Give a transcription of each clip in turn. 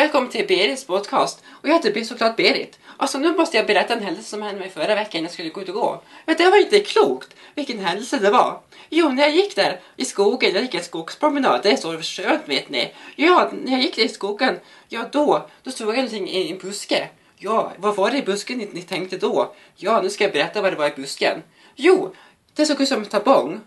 Välkommen till Berits podcast. Och jag heter såklart Berit. Alltså nu måste jag berätta en händelse som hände mig förra veckan när jag skulle gå ut och gå. Men det var inte klokt vilken händelse det var. Jo, när jag gick där i skogen, jag gick en skogspromenad, det är så skönt vet ni. Ja, när jag gick där i skogen, ja då, då såg jag någonting i en buske. Ja, vad var det i busken ni, ni tänkte då? Ja, nu ska jag berätta vad det var i busken. Jo, det såg ut som en tabong.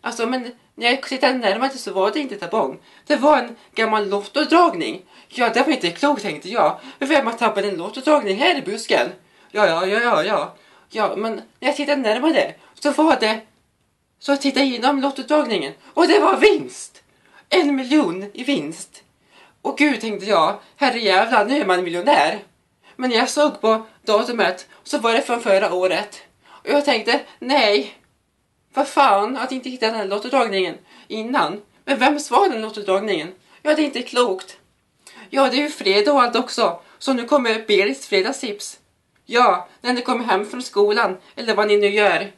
Alltså, men när jag tittade närmare så var det inte tabong. Det var en gammal lottodragning. Ja, det var inte klokt tänkte jag. Vem har tappat en lottodragning här i busken? Ja, ja, ja, ja, ja. Ja, men när jag tittade närmare så var det... Så jag tittade igenom lottodragningen och det var vinst! En miljon i vinst. Och gud tänkte jag, herrejävlar nu är man miljonär. Men när jag såg på datumet så var det från förra året. Och jag tänkte, nej, vad fan att inte hitta den här lottodragningen innan. Men vems var den lottodragningen? Ja, det är inte klokt. Ja, det är ju fredag och allt också. Så nu kommer Berits fredagstips. Ja, när ni kommer hem från skolan, eller vad ni nu gör.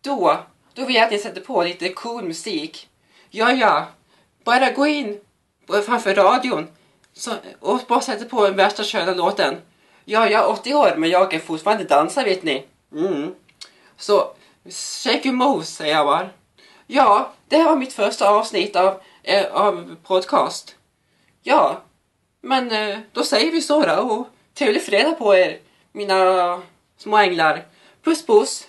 Då, då vill jag att ni sätter på lite cool musik. Ja, ja. Bara gå in framför radion så, och bara sätta på den värsta sköna låten. Ja, jag är 80 år men jag kan fortfarande dansa vet ni. Mm. Så Shake your moves säger jag bara. Ja, det här var mitt första avsnitt av, eh, av podcast. Ja, men eh, då säger vi så då och trevlig fredag på er mina små änglar. Puss puss!